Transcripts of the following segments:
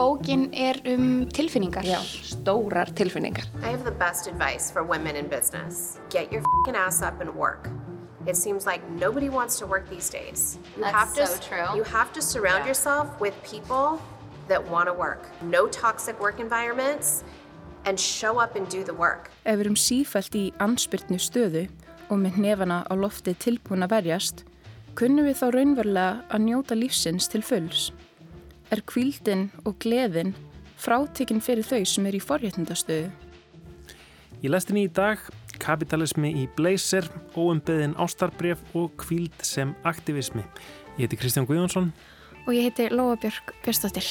bókin er um tilfinningar. Já, stórar tilfinningar. I have the best advice for women in business. Get your f***ing ass up and work. It seems like nobody wants to work these days. You That's have to so true. you have to surround Yeah. yourself with people that want to work. No toxic work environments and show up and do the work. Ef við erum sífælt í anspyrtnu stöðu og með hnefana á lofti tilbúin að verjast, kunnum við þá raunverulega að njóta lífsins til fulls. Er kvíldin og gleðin frátekinn fyrir þau sem er í forréttindastöðu? Í lestinni í dag, kapitalismi í blazer, óumbeðin ástarbref og kvíld sem aktivismi. Ég heiti Kristján Guðjónsson. Og ég heiti Lóa Björk Björnsdóttir.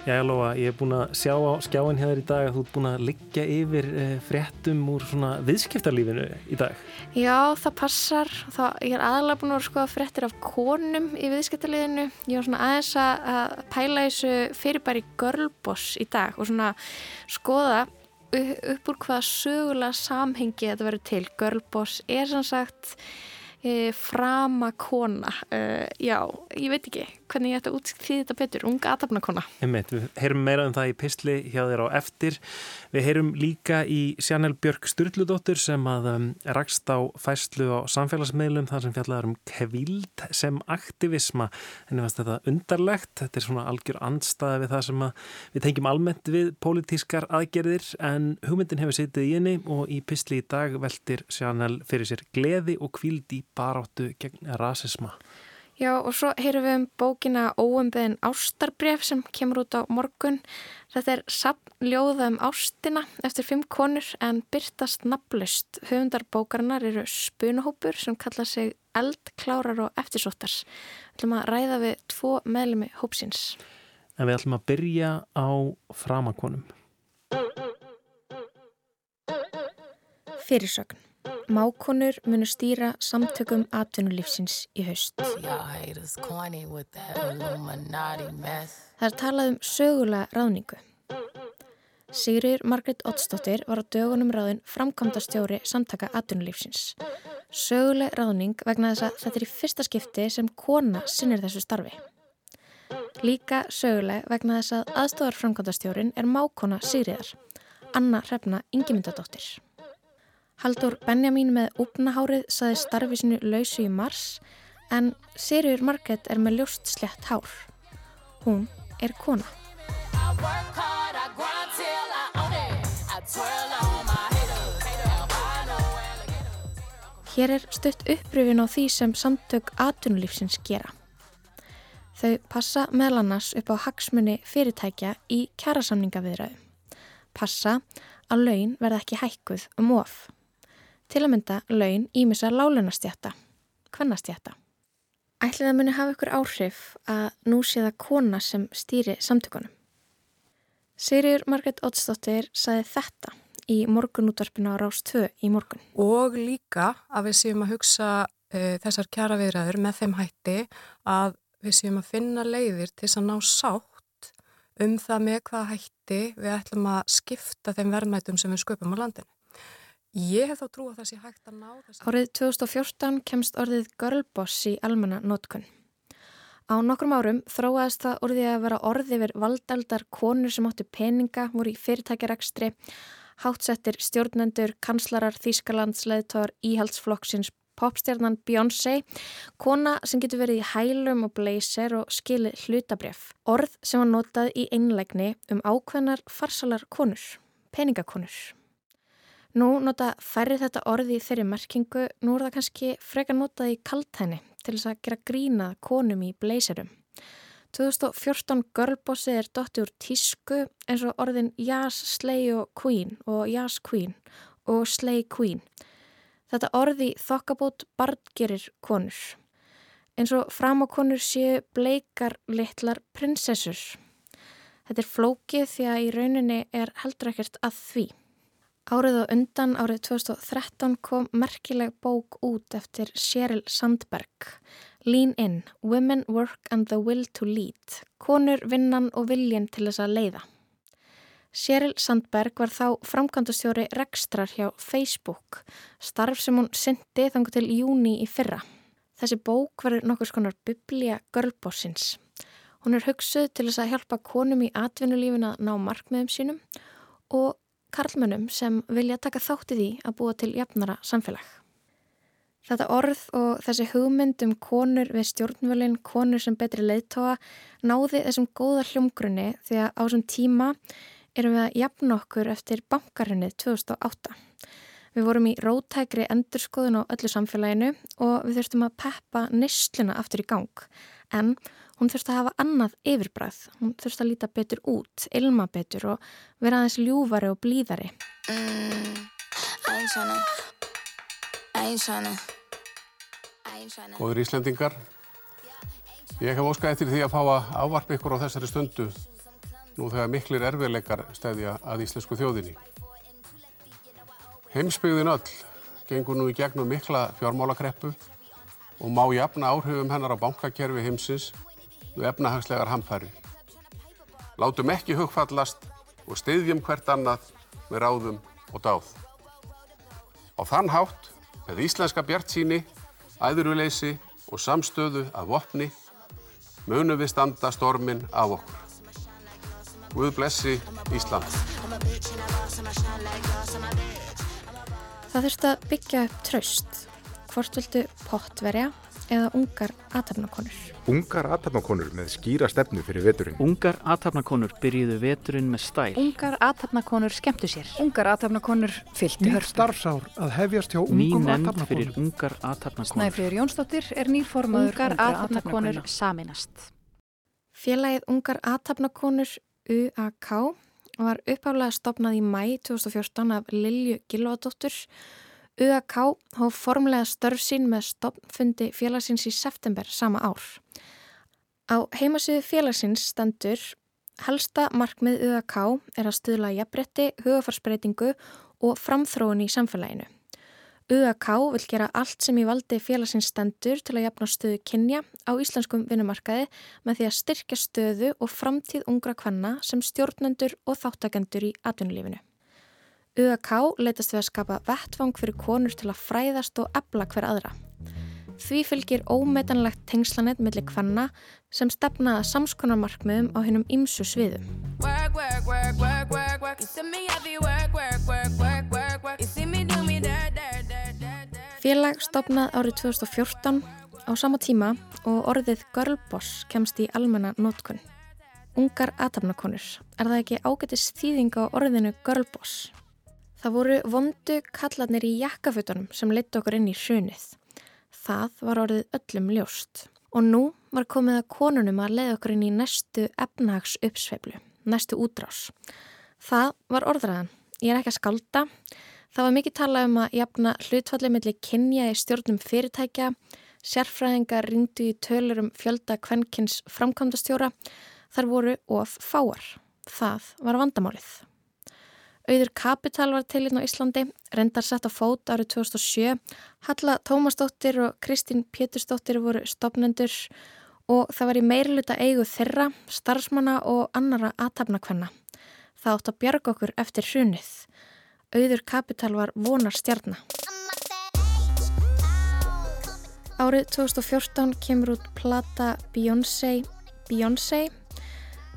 Jæja Lóa, ég er búin að sjá á skjáin hér í dag að þú ert búin að liggja yfir eh, fréttum úr svona viðskiptarlífinu í dag. Já, það passar. Það, ég er aðalega búin að skoða fréttir af konum í viðskiptaliðinu. Ég var svona aðeins að, pæla þessu fyrirbæri girlboss í dag og svona skoða upp úr hvaða sögulega samhengi þetta verður til. Girlboss er sem sagt e, frama kona. E, já, ég veit ekki hvernig ég ætti að útskýða þetta betur. Unga aðtapna kona. Einmitt, við heyrum meira um það í pistli hjá þér á eftir. Við heyrum líka í Sjanel Björk Sturludóttur sem að um, rakst á fæslu á samfélagsmiðlum þar sem fjallaður um kvild sem aktivisma. Henni fannst þetta undarlegt, þetta er svona algjör andstaða við það sem við tengjum almennt við pólitískar aðgerðir en hugmyndin hefur setið í henni og í pistli í dag veltir Sjanel fyrir sér gleði og kvild í baráttu gegn rasisma. Já og svo heyrum við um bókina Óumbeðin ástarbref sem kemur út á morgun. Þetta er sapn ljóða um ástina eftir fimm konur en byrtast nafnlaust. Höfundar bókarinnar eru spunahópur sem kalla sig eldklárar og eftirsóttar. Við ætlum að ræða við tvo meðlemi hópsins. En við ætlum að byrja á framakonum. Fyrirsögn. Mákonur munu stýra samtökum atvinnulífsins í haust. Það er talað um sögulega ráðningu. Sigriður Margret Ottsdóttir var á dögunum ráðin framkvæmda stjóri samtaka atvinnulífsins. Söguleg ráðning vegna þess að þetta er í fyrsta skipti sem kona sinnir þessu starfi. Líka söguleg vegna þess að aðstofar framkvæmdastjórin er mákona Sigriðar, Anna Hrefna Ingimundadóttir. Haldur Benjamin með úpnahárið saði starfi sinu lausu í mars en Sigriður Margret er með ljóst slett hár. Hún er kona. Hér er stutt uppröfin á því sem samtök atvinnulífsins gera. Þau passa meðal annars upp á hagsmunni fyrirtækja í kjærasamningaviðræðu. Passa að laun verða ekki hækkuð um of. Til að mynda laun ímissa lálunastjætta, kvennastjætta. Ætlið að muni hafa ykkur áhrif að nú sé það kona sem stýri samtökunum. Sigriður Margrét Oddsdóttir saði þetta í morgunútvarpinu á Rás 2 í morgun. og líka að við séum að hugsa uh, þessar kjara viðræður með þeim hætti að við séum að finna leiðir til að ná sátt um það með hvað hætti við ætlum að skipta þeim verðmætum sem við sköpum á landinu. Ég hef þá trú að það sé hægt að ná þess Árið 2014 kemst orðið girlboss í almenna nótkun. Á nokkrum árum þróaðist það orðið að vera orðið yfir valdaldar konur sem áttu peninga, voru í fyrirtækjarekstri, hátsettir stjórnendur, kanslarar, þýskalands, leðtór, íhaldsflokksins, popstjarnan Beyoncé, kona sem getur verið í hælum og blazer og skilið hlutabref. Orð sem var notað í einlegni um ákveðnar farsalar konur, peningakonur. Nú nota færri þetta orði í þeirri merkingu, nú er það kannski frekar notað í kaltæni til þess að gera grínað konum í blazerum. 2014 girlbossi er dotti úr tísku eins og orðin Yas, Slay og Queen og Yas Queen og Slay Queen. Þetta orði þokkabót barngerir konur. Eins og framákonur séu bleikar litlar prinsessur. Þetta er flókið því að í rauninni er heldur ekkert að því. Árið og undan, árið 2013, kom merkileg bók út eftir Sheryl Sandberg. Lean in, Women Work and the Will to Lead. Konur, vinnan og viljen til þess að leiða. Sheryl Sandberg var þá framkvæmdastjóri rekstrar hjá Facebook, starf sem hún syndi þangu til júni í fyrra. Þessi bók verður nokkur skonar biblía girlbossins. Hún er hugsuð til þess að hjálpa konum í atvinnulífin að ná markmiðum sínum og karlmönnum sem vilja taka þátti því að búa til jafnara samfélag. Þetta orð og þessi hugmynd um konur við stjórnvölinn, konur sem betri leiðtóa, náði þessum góða hljómgrunni því að á þessum tíma erum við að jafna okkur eftir bankarinnið 2008. Við vorum í rótækri endurskoðun á öllu samfélaginu og við þurftum að peppa nýstluna aftur í gang. En hún þurfti að hafa annað yfirbræð. Hún þurfti að líta betur út, ilma betur og vera aðeins ljúfari og blíðari. Mm. I ain't tryna. Góður Íslendingar, ég hef óskað eftir því að fá að ávarpa ykkur á þessari stundu nú þegar miklir erfiðleikar stæðja að íslensku þjóðinni. Heimsbyggðin öll gengur nú í gegnum mikla fjármálakreppu og má jafna áhrifum hennar á bankakerfi heimsins við efnahagslegar hamfæri. Látum ekki hugfallast og styðjum hvert annað með ráðum og dáð. Á þann hátt, með íslenska bjartsýni, æðuruleysi og samstöðu af vopni, munum við standa stormin af okkur. Guð blessi Ísland. Það þurfti að byggja upp traust. Hvort vildu pottverja eða ungar aðtapnakonur? Ungar aðtapnakonur með skýra stefnu fyrir veturinn. Ungar aðtapnakonur byrjuðu veturinn með stæl. Ungar aðtapnakonur skemmtu sér. Ungar aðtapnakonur fylgtu Nýtt hörpu. starfsár að hefjast hjá Ný ungum nefnd aðtapnakonum. fyrir ungar aðtapnakonur. Snæfríður Jónsdóttir er nýrformaður Ungar aðtapnakonur saminast. Félagið Ungar aðtapnakonur UAK var uppálega stopnað í mæ 2014 af Lilju Gilvadóttur. UAK hóf formlega störf sín með stopnfundi félagsins í september sama ár. Á heimasíðu félagsins stendur helsta markmið UAK er að stuðla jafnbretti, hugafarsbreytingu og framþróun í samfélaginu. UAK vil gera allt sem í valdi félagsins stendur til að jafna stöðu kynja á íslenskum vinnumarkaði með því að styrkja stöðu og framtíð ungra kvenna sem stjórnendur og þáttakendur í atvinnulífinu. UAK leitast við að skapa vettvang fyrir konur til að fræðast og ebla hver aðra. Því fylgir ómetanlegt tengslanett millir kvenna sem stefnaða samskonarmarkmiðum á hennum ymsu sviðum. Félag stopnað árið 2014 á sama tíma og orðið girlboss kemst í almenna nótkunn. Ungar aðtapnakonur, er það ekki ágætis þýðing á orðinu girlboss? Það voru vondu kallarnir í jakkafutunum sem leitt okkur inn í hrunið. Það var orðið öllum ljóst. Og nú var komið að konunum að leiða okkur inn í næstu efnahags uppsveiflu, næstu útrás. Það var orðræðan. Ég er ekki að skálda. Það var mikið talað um að jafna hlutfalli millir kynja í stjórnum fyrirtækja, sérfræðingar ringdu í tölur um fjölda kvenkins framkvæmdastjóra. Þar voru of fáar. Það var vandamálið. Auður Kapital var til inn á Íslandi, reyndar sett á fót árið 2007. Halla Tómasdóttir og Kristín Pétursdóttir voru stopnendur og það var í meiriluta eigu þeirra, starfsmanna og annara aðtapnakvenna. Það átt að bjarga okkur eftir hrunið. Auður Kapital var vonar stjarnar. Árið 2014 kemur út plata Beyoncé, Beyoncé,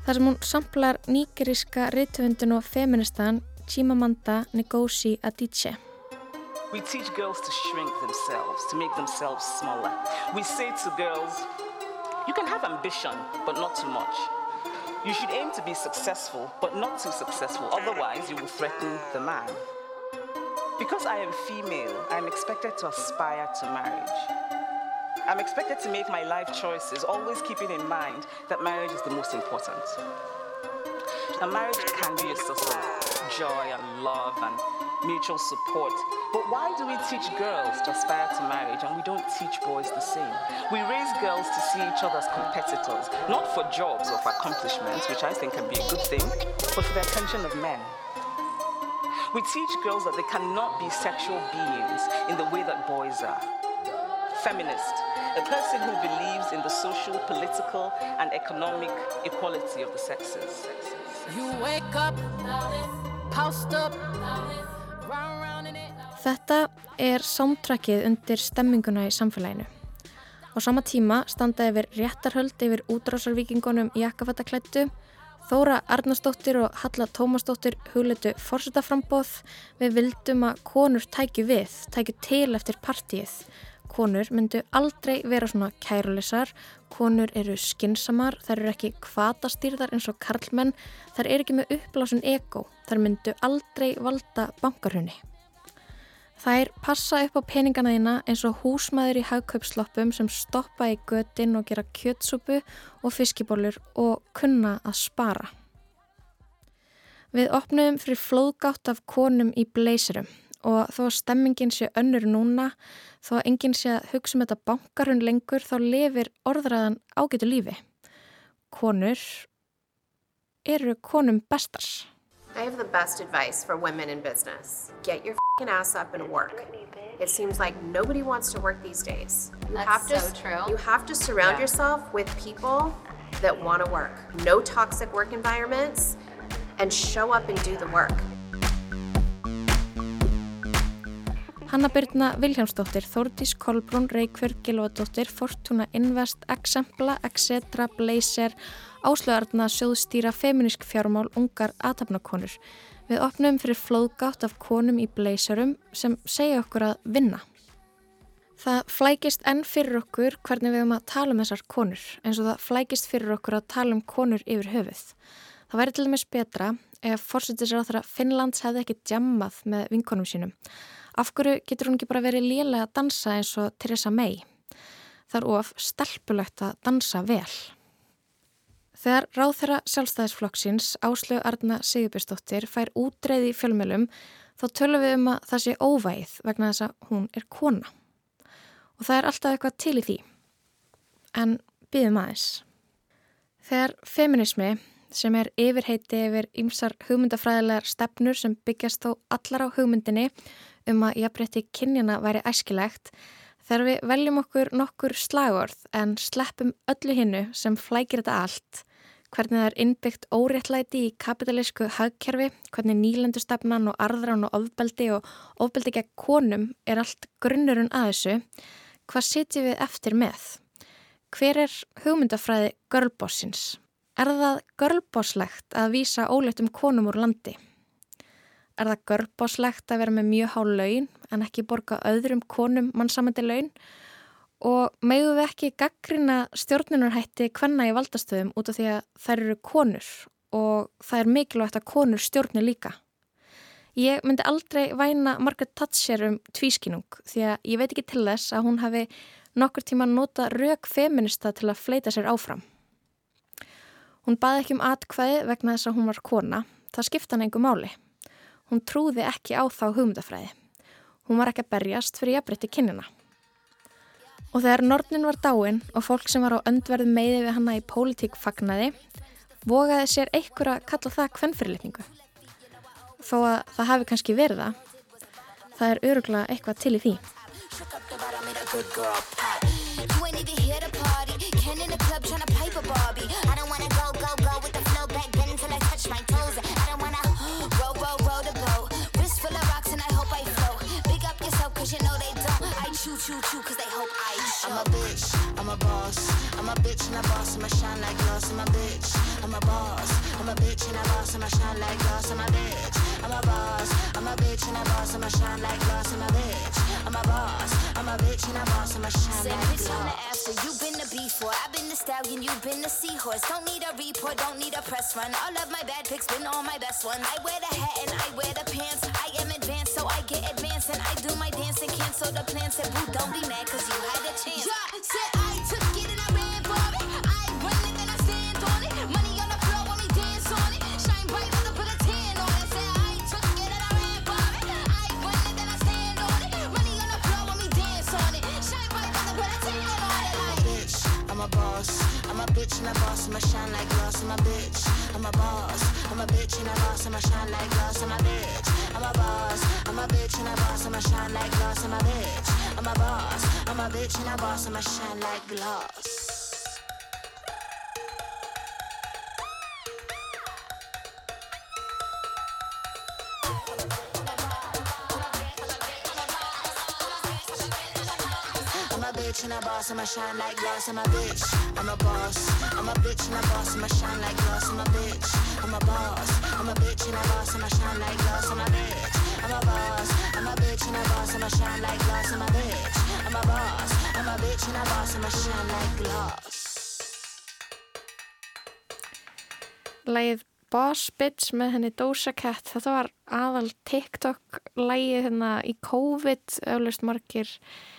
þar sem hún samplar nýgeríska reytöfundin og feministan Chimamanda Ngozi Adichie. We teach girls to shrink themselves, to make themselves smaller. We say to girls, you can have ambition, but not too much. You should aim to be successful, but not too successful, otherwise, you will threaten the man. Because I am female, I am expected to aspire to marriage. I'm expected to make my life choices, always keeping in mind that marriage is the most important. A marriage can be a source of joy and love and mutual support. But why do we teach girls to aspire to marriage and we don't teach boys the same? We raise girls to see each other as competitors, not for jobs or for accomplishments, which I think can be a good thing, but for the attention of men. We teach girls that they cannot be sexual beings in the way that boys are. Feminist, a person who believes in the social, political, and economic equality of the sexes. You wake up, Þetta er soundtrackið undir stemminguna í samfélaginu. Á sama tíma standa yfir réttarhöld yfir útrásarvíkingunum jakkafattaklættu, Þóra Arnarsdóttir og Halla Tómasdóttir hugleitu fórsetaframbóð við vildum að konur tækju við, tækju til eftir partíið. Konur myndu aldrei vera svona kærulisar, konur eru skinsamar, þær eru ekki kvatastýrðar eins og karlmenn, þær eru ekki með upplásun ego, þær myndu aldrei valda bankarhunni. Þær passa upp á peningana þína eins og húsmaður í hagkaupsloppum sem stoppa í götin og gera kjötsúpu og fiskibólur og kunna að spara. Við opnum fyrir flóðgátt af konum í bleysirum og þó að stemmingin sé önnur núna, þó að enginn sé að hugsa um þetta bankarhund lengur, þá lifir orðræðan ágætu lífi. Konur eru konum bestars. I have the best advice for women in business. Get your fing ass up and work. It seems like nobody wants to work these days. You That's have to so true. you have to surround Yeah. yourself with people that want to work. No toxic work environments and show up and do the work. Hanna Byrna Viljámsdóttir, Þórdís Kolbrún, Reykjörð Gilvadóttir, Fortuna Invest, Exempla, Etc, Blazer, Áslöðarna, Sjóðstýra, Feminisk fjármál, Ungar, Atafnakonur. Við opnum fyrir flóðgátt af konum í Blazerum sem segja okkur að vinna. Það flækist enn fyrir okkur hvernig við höfum að tala um þessar konur, eins og það flækist fyrir okkur að tala um konur yfir höfuð. Það væri til dæmis betra ef fórsetisráþara Finnlands hefði ekki djammað með vinkonum sínum. Af hverju getur hún ekki bara verið lélega að dansa eins og Theresa May? Það er of stelpulegt að dansa vel. Þegar ráðherra sjálfstæðisflokksins Áslögu Arna Sigurbjörnsdóttir fær útreið í fjölmjölum þá tölum við um að það sé óvægið vegna þess að hún er kona. Og það er alltaf eitthvað til í því. En býðum aðeins. Þegar feminismi sem er yfirheiti yfir ymsar hugmyndafræðilegar stefnur sem byggjast þó allar á hugmyndinni um að jafnrétti kynjana væri æskilegt þegar við veljum okkur nokkur slagorð en sleppum öllu hinnu sem flækir þetta allt hvernig það er innbyggt óréttlæti í kapitalísku hagkerfi, hvernig nýlendustefnan og arðrán og ofbeldi og ofbeldi gegn konum er allt grunnurinn að þessu, hvað sitjum við eftir með? Hver er hugmyndafræði girlbossins? Er það girlbosslegt að vísa óleitum konum úr landi? Er það girlbosslegt að vera með mjög há laun en ekki borga öðrum konum mannsamandi laun? Og megum við ekki gaggrina stjórnunarhætti hvenna í valdastöðum út af því að þær eru konur og það er mikilvægt að konur stjórni líka. Ég myndi aldrei væna Margaret Thatcher um tvískinung því að ég veit ekki til þess að hún hafi nokkur tíma nota rauk feminista til að fleita sér áfram. Hún baði ekki um atkvæði vegna þess að hún var kona, það skipta hann engu máli. Hún trúði ekki á þá hugmyndafræði. Hún var ekki að berjast fyrir jafnbreytti kynina. Og þegar Nornin var dáin og fólk sem var á öndverðu meiði við hanna í pólitík fagnaði, vogaði sér einhver að kalla það kvennfyrirlitningu. Þó að það hafi kannski verið það, það er öruglega eitthvað til í því. Boss. I'm a bitch and a boss, I'ma shine like gloss. I'm a bitch, I'm a boss. I'm a bitch and a boss, I'ma shine like gloss. I'm a bitch, I'm a boss. I'm a bitch and a boss, I'ma shine like gloss. I'm a bitch, I'm a boss. I'm a bitch and a boss, I'ma shine Said like bitch on the after, you been the before. I've been the stallion, you've been the seahorse. Don't need a report, don't need a press run. All of my bad pics been all my best ones. I wear the hat and I wear the pants. I am advanced, so I get advanced. And I do my dance and cancel the plans. Said, boo, don't be mad, cause you had a chance. Yeah, said I took bitch and a boss, I'ma shine like gloss. I'm a bitch, I'm a boss. I'm a bitch and a boss, I'ma shine like gloss. I'm a bitch, I'm a boss. I'm a bitch and a boss, I'ma shine like gloss. I'm a bitch, I'm a boss. I'm a bitch and a boss, I'ma shine like gloss. Bitch and a boss, I'ma shine like glass, I'm a bitch. I'm a boss. I'm a bitch and a boss, I'ma shine like glass, I'm a bitch. I'm a boss. I'm a bitch and a boss, I'ma shine like glass, I'm a bitch. I'm a boss. I'm a bitch and a boss, I'ma shine like glass, I'm a bitch. I'm a boss. I'm a bitch and a boss, I'ma shine like glass. Lægið Boss Bitch með henni Doja Cat, þetta var aðal TikTok lægið hérna í COVID, auðvist margir uh,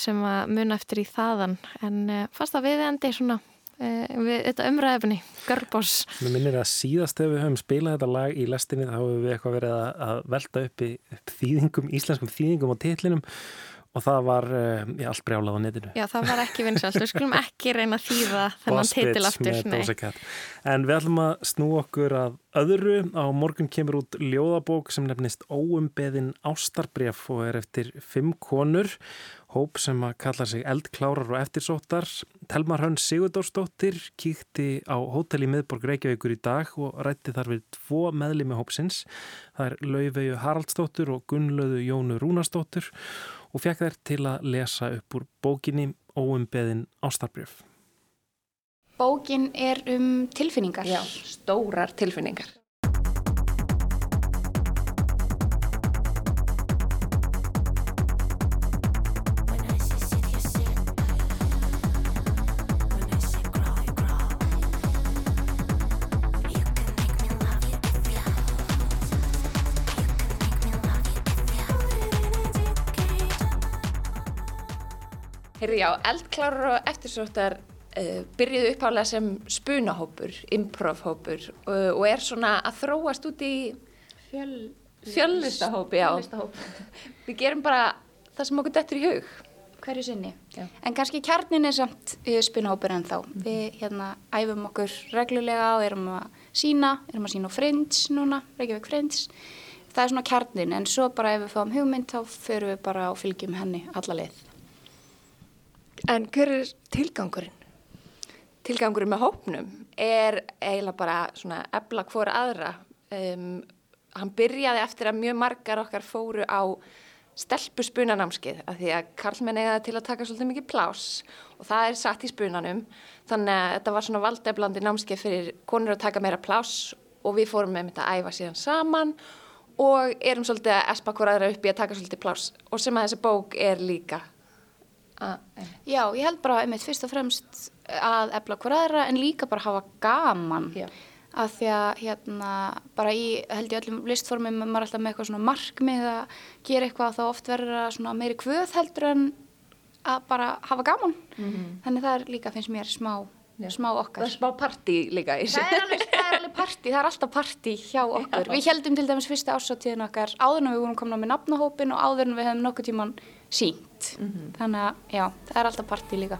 sem að muna eftir í þaðan, en uh, fast að viðendi svona uh, við þetta umræðefni, Girlboss. Mér minnir að síðast ef við höfum spilað þetta lag í lestinni þá hefur við eitthvað verið að, velta upp í þýðingum, íslenskum þýðingum á titlinum og það var já, allt brjálað á netinu. Já, það var ekki vinsalt, við skulum ekki reyna að þýða þennan titil aftur. En við ætlum að snú okkur að öðru. Á morgun kemur út ljóðabók sem nefnist Óumbeðin Ástarbref og er eftir fimm konur. Hóp sem að kalla sig eldklárar og eftirsóttar. Telmar Hönn Sigurdórsdóttir kíkti á hótel í miðborg Reykjavíkur í dag og rætti þar við tvo meðlimi hópsins. Það er Laufeyju Haraldsdóttir og Gunnlauðu Jónu Rúnarsdóttir og fekk þær til að lesa upp úr bókinni Óumbeðin Ástarbref. Bókin er um tilfinningar. Já, stórar tilfinningar. Heyrði já, eldklárar og eftirsóttar uh, byrjuðu upphálega sem spunahópur, improvhópur uh, og er svona að þróast út í Fjöl... fjöllistahóp, já. Fjöllistahóp. Við gerum bara það sem okkur dettur í hug. Hverju sinni. Já. En kannski kjarnin er samt uh, spinahópur en þá. Við hérna æfum okkur reglulega og erum að sína, erum að sína á Friends núna, Reykjavík Friends. Það er svona kjarnin en svo bara ef við fáum hugmynd þá förum við bara og fylgjum henni alla leið. En hver er tilgangurinn? Tilgangurinn með hópnum er eiginlega bara svona ebla hvora aðra. Um, hann byrjaði eftir að mjög margar okkar fóru á stelpu spunanámskið af því að karlmenn eiga það til að taka svolítið mikið plás og það er satt í spunanum þannig að þetta var svona valdeflandi námskið fyrir konur að taka meira plás og við fórum með þetta að æfa síðan saman og erum svolítið að espa hvora aðra upp í að taka svolítið plás og sem að þessi bók er líka að Já, ég held bara einmitt fyrst og fremst að efla hver aðra en líka bara hafa gaman Já. að því að hérna bara í held ég öllum listformum maður er alltaf með eitthvað svona markmið að gera eitthvað þá oft verður það svona meiri kvöð heldur en að bara hafa gaman Mhm. þannig það er líka finnst mér smá, smá okkar Það er smá partí líka í Það er alveg, það er alveg partí, það er alltaf partí hjá okkur. Já. Við heldum til dæmis fyrsta ásáttíðin okkar áður en við vorum komin með nafnahópin og áður en við hefum nokkuð tíman sínt mm -hmm. þannig að já, það er alltaf parti líka.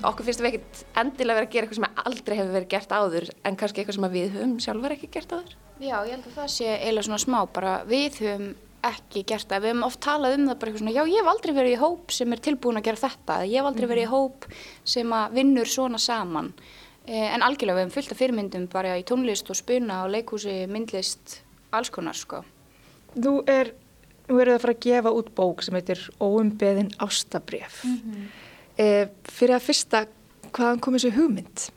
Okkur finnst við ekkert endilega verið að gera eitthvað sem aldrei hefur verið gert áður en kannski eitthvað sem við höfum sjálfur ekki gert áður. Já, ég held að það sé eiginlega svona smá, bara við höfum ekki gert það. Við höfum oft talað um það bara eitthvað svona, já, ég hef aldrei verið í hóp sem er tilbúin að gera þetta. Ég hef aldrei verið í hóp sem að vinnur svona saman. Eh, En algjörlega við höfum fullt af fyrirmyndum bara í tónlist og spuna og leikhúsi, myndlist, alls konar, sko. Nú er, nú eru það að fara að gefa út bók sem heitir Óumbeðin ástabref. eh, fyrir að fyrsta, hvaðan kom þessu hugmynd?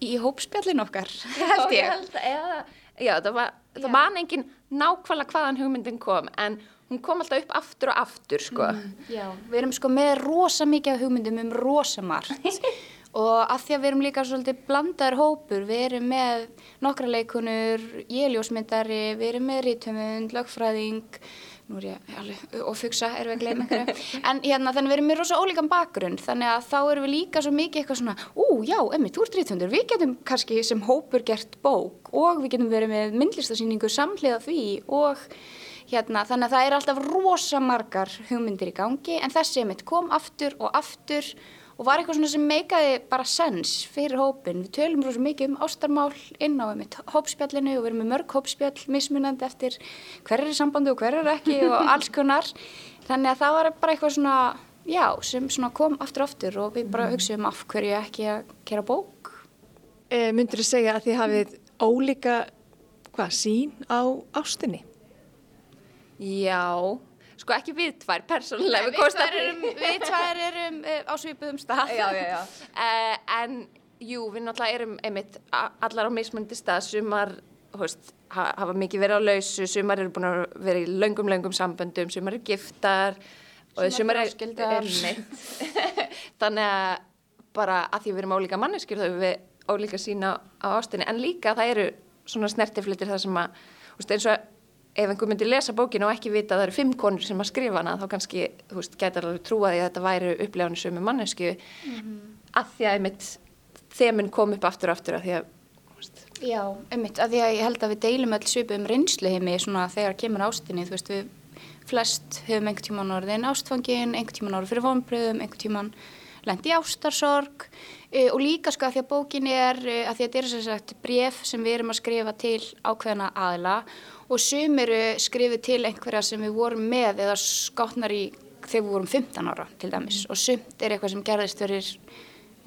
Í hópspjallin okkar, Já, ég. held eða, já, það var, það man engin nákvæmlega hvaðan hugmyndin kom en hún kom alltaf upp aftur og aftur, sko. Já, við erum sko með rosa mikið hugmyndum um rosa margt. Og að því að við erum líka svolítið blandaður hópur, við erum með nokkra leikunur, ég er ljósmyndari, við erum með rítumund, lögfræðing, nú er ég alveg ofugsa, erum við að gleyma einhverju, en hérna þannig við erum með rosa ólíkan bakgrunn, þannig að þá erum við líka svo mikið eitthvað svona, ú já, emmi, þú ert rítumundur, við getum kannski sem hópur gert bók og við getum verið með myndlistasýningu samhliða því og hérna, þannig að það er alltaf rosa margar hugmyndir í gangi en þessi mitt kom aftur og aftur og var eitthvað svona sem meikaði bara sens fyrir hópin. Við tölum rosa mikið um ástarmál inn á um hópspjallinu og við erum með mörg hópspjall mismunandi eftir hver er í sambandi og hver er ekki og alls konar. Þannig að það var bara eitthvað svona, já, sem svona kom aftur og aftur og við bara hugsaðum af hverju ekki að gera bók. E, myndur þú segja að þið hafið ólíka, hvað, sín á ástinni? Já, sko ekki við tvær persónulega. Við tvær erum, við tvær erum uh, á svipuðum stað. Já, já, já. Uh, en jú, við náttúrulega erum einmitt allar á mismundi stað, sumar, ha- hafa mikið verið á lausu, sumar eru búin að vera í löngum, löngum samböndum, sumar eru giftar Sumar eru. Einmitt. Þannig að bara að því við erum ólíka manneskjur þá erum við ólíka sína á ástinni, en líka það eru svona snertiflitir það sem að, veist, eins og ef einhver myndi lesa bókinu og ekki vita að það eru fimm konur sem að skrifa hana, þá kannski, þú veist, gæti alveg trúa því að þetta væri upplegaðinu sömu mannesku að því að einmitt þemun kom upp aftur og aftur að því að Já, einmitt, að því að ég held að við deilum öll svipum reynslu heimi svona þegar kemur ástinni, þú veist, við flest höfum einhvern tíman orðin ástfangin, einhvern tíman orðin fyrir vonbröðum, einhvern tíman lendi ástarsorg e, og líka sko að því að bókin er, e, að því að þetta er sem sagt bref sem við erum að skrifa til ákveðna aðila og sum eru skrifið til einhverja sem við vorum með eða skátnar í þegar við vorum 15 ára til dæmis. Og sumt er eitthvað sem gerðist fyrir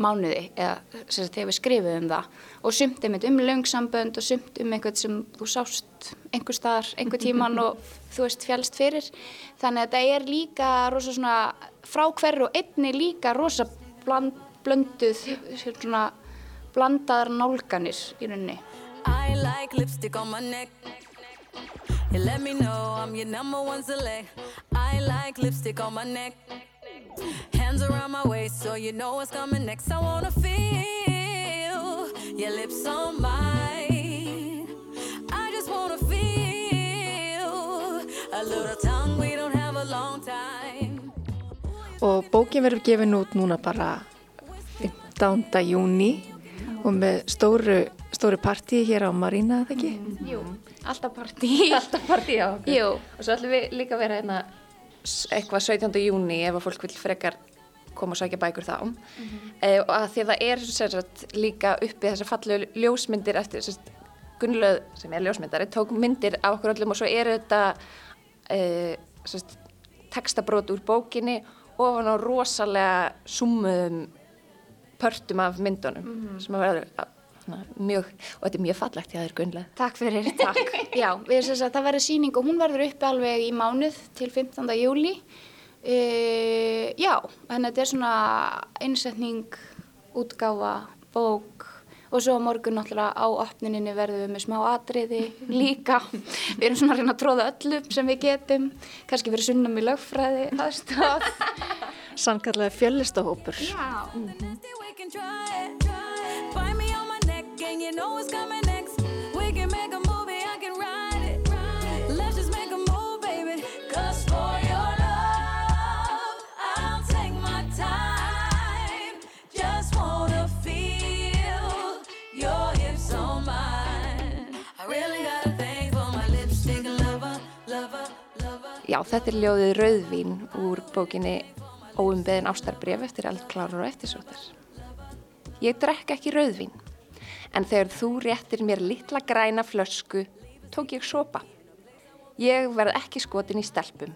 mánuði eða sagt, þegar við skrifum það. Og sumt einmitt um löngsambönd og sumt um einhvern sem þú sást einhver staðar, einhver tíman og þú veist fjálst fyrir. Þannig að þetta er líka rosa svona frá hverju og einni líka rosa bland, blönduð svona blandaðar nálganir í rauninni. I like lipstick on my neck. You let me know I'm your number one select. I like lipstick on my neck. Hands around my waist so you know what's coming next. I wanna feel your lips on mine. I just wanna feel a little tongue. We don't have a long time. Og bókin verður gefin út núna bara 15. júni og með stóru, stóru partí hér á Marína, eða ekki? Jú, alltaf partí Alltaf partí á okkur. Jú. Og svo ætlum við líka að vera hérna s- eitthvað 17. júni ef að fólk vil frekar koma og sækja bækur þá. Eh, og að því að það er sagt, líka uppi þessar fallegu ljósmyndir eftir sagt, Gunnlaug sem er ljósmyndari tók myndir af okkur öllum og svo eru þetta sem sagt, textabrót úr bókinni ofan á rosalega súmuðum pörtum af myndunum sem að vera svona, mjög, og þetta er mjög fallegt hjá þér Gunnlaug. Takk fyrir, takk. Já, við erum þess að það verður síning og hún verður uppi alveg í mánuð til 15. júli. Uh, já, en þetta er svona einsetning, útgáfa, bók og svo morgun náttúrulega á opnininni verðum við með smá atriði líka. Við erum svona að reyna að tróða öllu sem við getum, kannski verið sunnum í lögfræði aðstáð. Sannkallega fjöllistahópur. Já. We can you know what's coming next. We can make a movie, I can write it. Let's just make a move, baby. Cause for your love, I'll take my time. Just wanna feel your hips on mine. I really got a thing for my lipstick lover, lover, lover. Já, þetta er ljóðið Rauðvín úr bókinni Óumbeðin ástarbref eftir eldklárar og eftirsóttar. Ég drekk ekki rauðvín, en þegar þú réttir mér litla græna flösku, tók ég sopa. Ég verð ekki skotin í stelpum,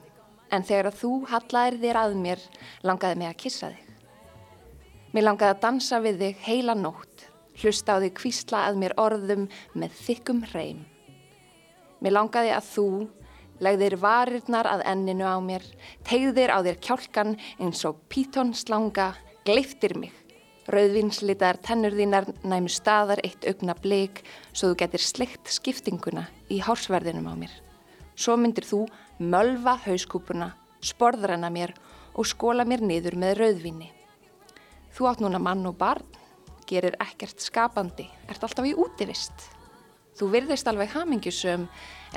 en þegar þú hallaðir þér að mér, langaði mig að kissa þig. Mér langaði að dansa við þig heila nótt, hlusta á þig kvísla að mér orðum með þykkum hreim. Mér langaði að þú legðir varirnar að enninu á mér, tegðir á þér kjálkan eins og pítónslanga, gleiftir mig. Rauðvinslitaðar tennur þínar næmu staðar eitt augna bleik svo þú getur sleikt skiptinguna í hársverðinum á mér. Svo myndir þú mölva hauskúpuna, sporðrana mér og skóla mér niður með rauðvinni. Þú átt núna mann og barn, gerir ekkert skapandi, ert alltaf í útivist. Þú virðist alveg hamingjusum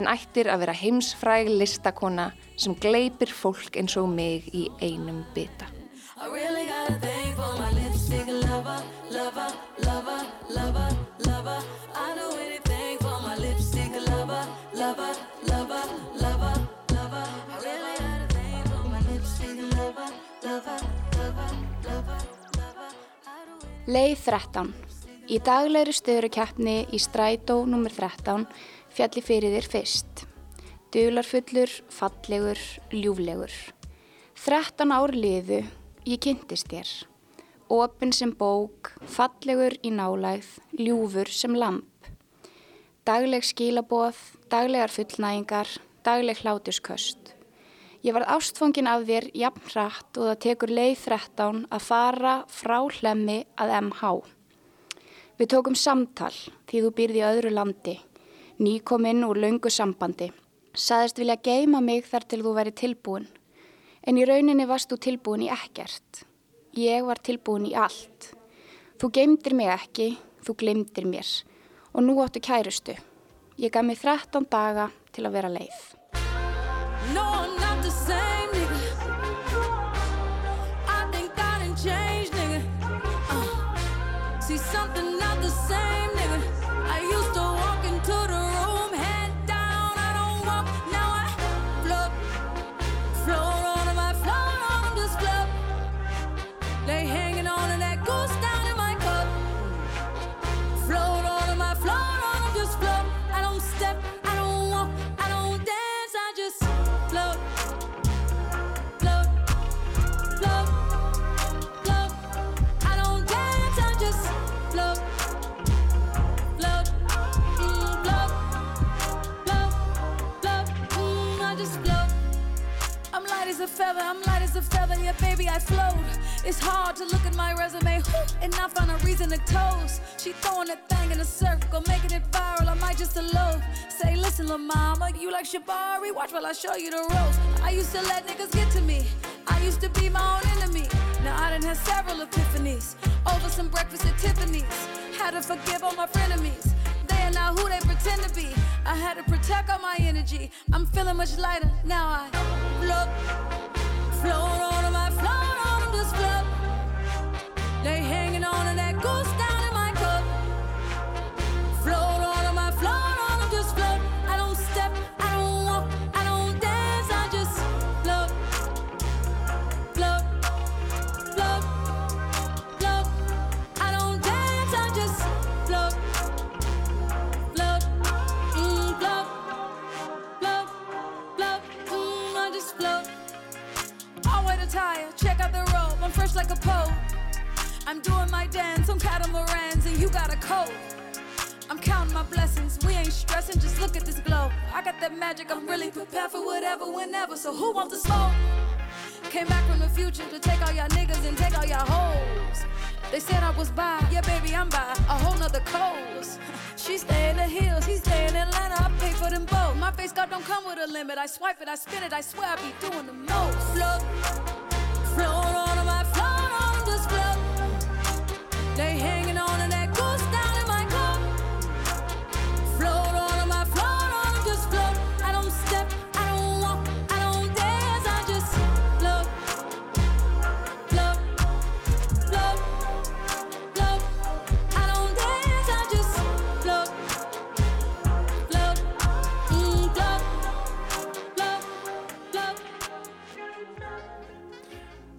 en ættir að vera heimsfræg listakona sem gleipir fólk eins og mig í einum bita. I really got a thing for my lipstick lover, lover, lover, lover, lover. I do anything for my lipstick lover, lover, lover, lover, lover. I really got a thing for my lipstick lover, lover, lover, lover, lover. Leið 13. Í daglegri stöðurukeppni í strætó nr. 13 fjalli fyrir þér fyrst. Dularfullur, fallegur, ljúflegur. 13 ár liðu, ég kynntist þér. Opin sem bók, fallegur í nálægð, ljúfur sem lamp. Dagleg skilaboð, daglegar fullnægingar, dagleg hlátusköst. Ég varð ástfangin af þér jafn hratt og það tekur leið 13 að fara frá hlemmi að MH. Við tókum samtal því þú býrði í öðru landi, nýkominn úr laungu sambandi. Saðist vilja geima mig þar til þú væri tilbúin, en í rauninni varst þú tilbúin í ekkert. Ég var tilbúin í allt. Þú geimdir mig ekki, þú glimdir mér og nú áttu kærustu. Ég gaf mig 13 daga til að vera leið. No, feather, I'm light as a feather, yeah, baby, I float. It's hard to look at my resume and not find a reason to toast. She throwing that thing in a circle, making it viral. I might just elope. Say, listen, lil' mama, you like Shabari? Watch while I show you the ropes. I used to let niggas get to me. I used to be my own enemy. Now I done had several epiphanies over some breakfast at Tiffany's. Had to forgive all my frenemies. They are not who they. I had to protect all my energy. I'm feeling much lighter now. I float, float on I float on 'em, just float. They hanging on to that goose robe. Like a pope. I'm doing my dance on catamarans, and you got a coat. I'm counting my blessings. We ain't stressing, just look at this glow. I got that magic, I'm really prepared for whatever, whenever. So who wants the smoke? Came back from the future to take all y'all niggas and take all y'all hoes. They said I was by, yeah, baby, I'm by a whole nother coast. She stay in the hills, he stay in Atlanta. I pay for them both. My face card don't come with a limit. I swipe it, I spin it. I swear I be doing the most. Float, float on They hey.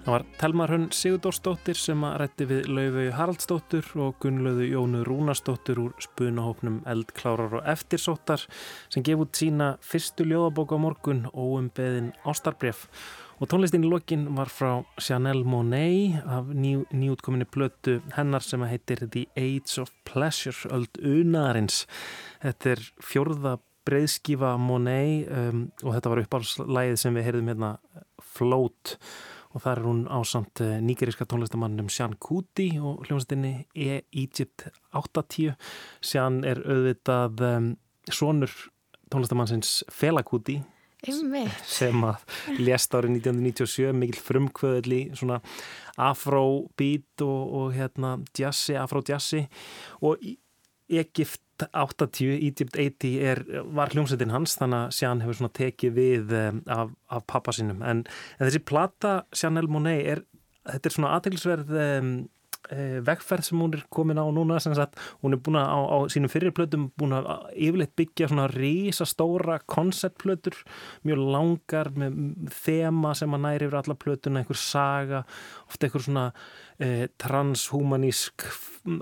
Það var Telma Hrönn Sigurdórsdóttir sem að rætti við Laufau Haraldsdóttur og Gunnlauðu Jónu Rúnasdóttur úr spunahópnum Eldklárar og Eftirsóttar sem gef út sína fyrstu ljóðabók á morgun og um beðin ástarbref. Og tónlistin í lokin var frá Chanel Monet af ný, nýútkominni plötu hennar sem heitir The Age of Pleasure, öld unarins. Þetta er fjórða breiðskífa Monet um, og þetta var uppáhaldslægið sem við heyrðum hérna Float og þar er hún ásamt nýgeríska tónlistamannum Sean Kuti og hljómsveitinni E-Egypt 80. Sean er auðvitað um, sonur tónlistamannsins Fela Kuti sem að lést árið 1997 mikil frumkvöðli svona afrobeat og, og hérna jazzi, afro-jazzi og Egypt 80, Egypt 80 er, var hljómsveitin hans þannig að Sján hefur svona tekið við um, af, af pappa sínum. En, en þessi plata Chanel Monet er, þetta er svona aðteglisverð um, uh, vegferð sem hún er komin á núna sem sagt, hún er búin að á, á sínum fyrirplötum búin að yfirleitt byggja svona risastóra konceptplötur mjög langar með þema sem að næri yfir alla plötuna, einhver saga ofta einhver svona transhumanísk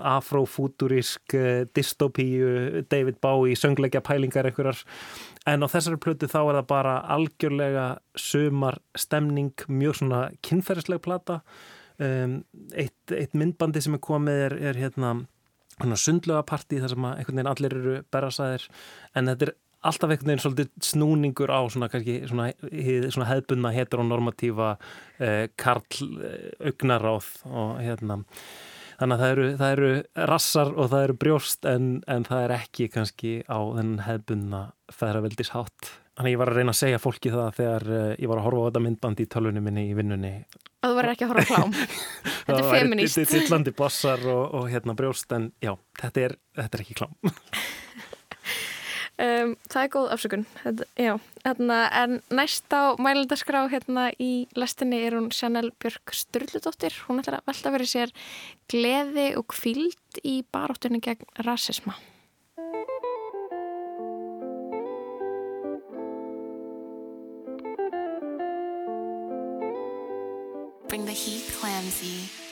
afrofúturísk uh, dystopíu David Bowie, söngleikja pælingar einhverjar En á þessari plötu þá er það bara algjörlega sömar stemning, mjög svona kynferðisleg plata. Eitt, eitt myndbandi sem er komið er, er hérna sundlega partí þar sem einhvern veginn allir eru berasæðir en þetta er alltaf einhvern veginn svolítið snúningur á svona, svona, svona hefðbunna heteronormatífa eh, karl eh, augnaráð og hérna Þannig að það eru, það eru rassar og það eru brjóst en, en það er ekki kannski á þennan hefðbunna feðraveldis hátt. Þannig að ég var að reyna að segja fólki það þegar uh, ég var að horfa á þetta myndband í tölunum minni í vinnunni. Að þú verður ekki að horfa klám. þetta er feminist. Það var tillandi bossar og, og hérna brjóst en já, þetta er, þetta er ekki klám. Um, það er góð afsökun. Þetta, já, hérna, en næst á mælindaskrá hérna í lestinni er hún Sjanel Björk Sturldudóttir hún ætlar að velta verið sér gleði og kvíld í baróttunni gegn rasisma. Bring the heat clamsy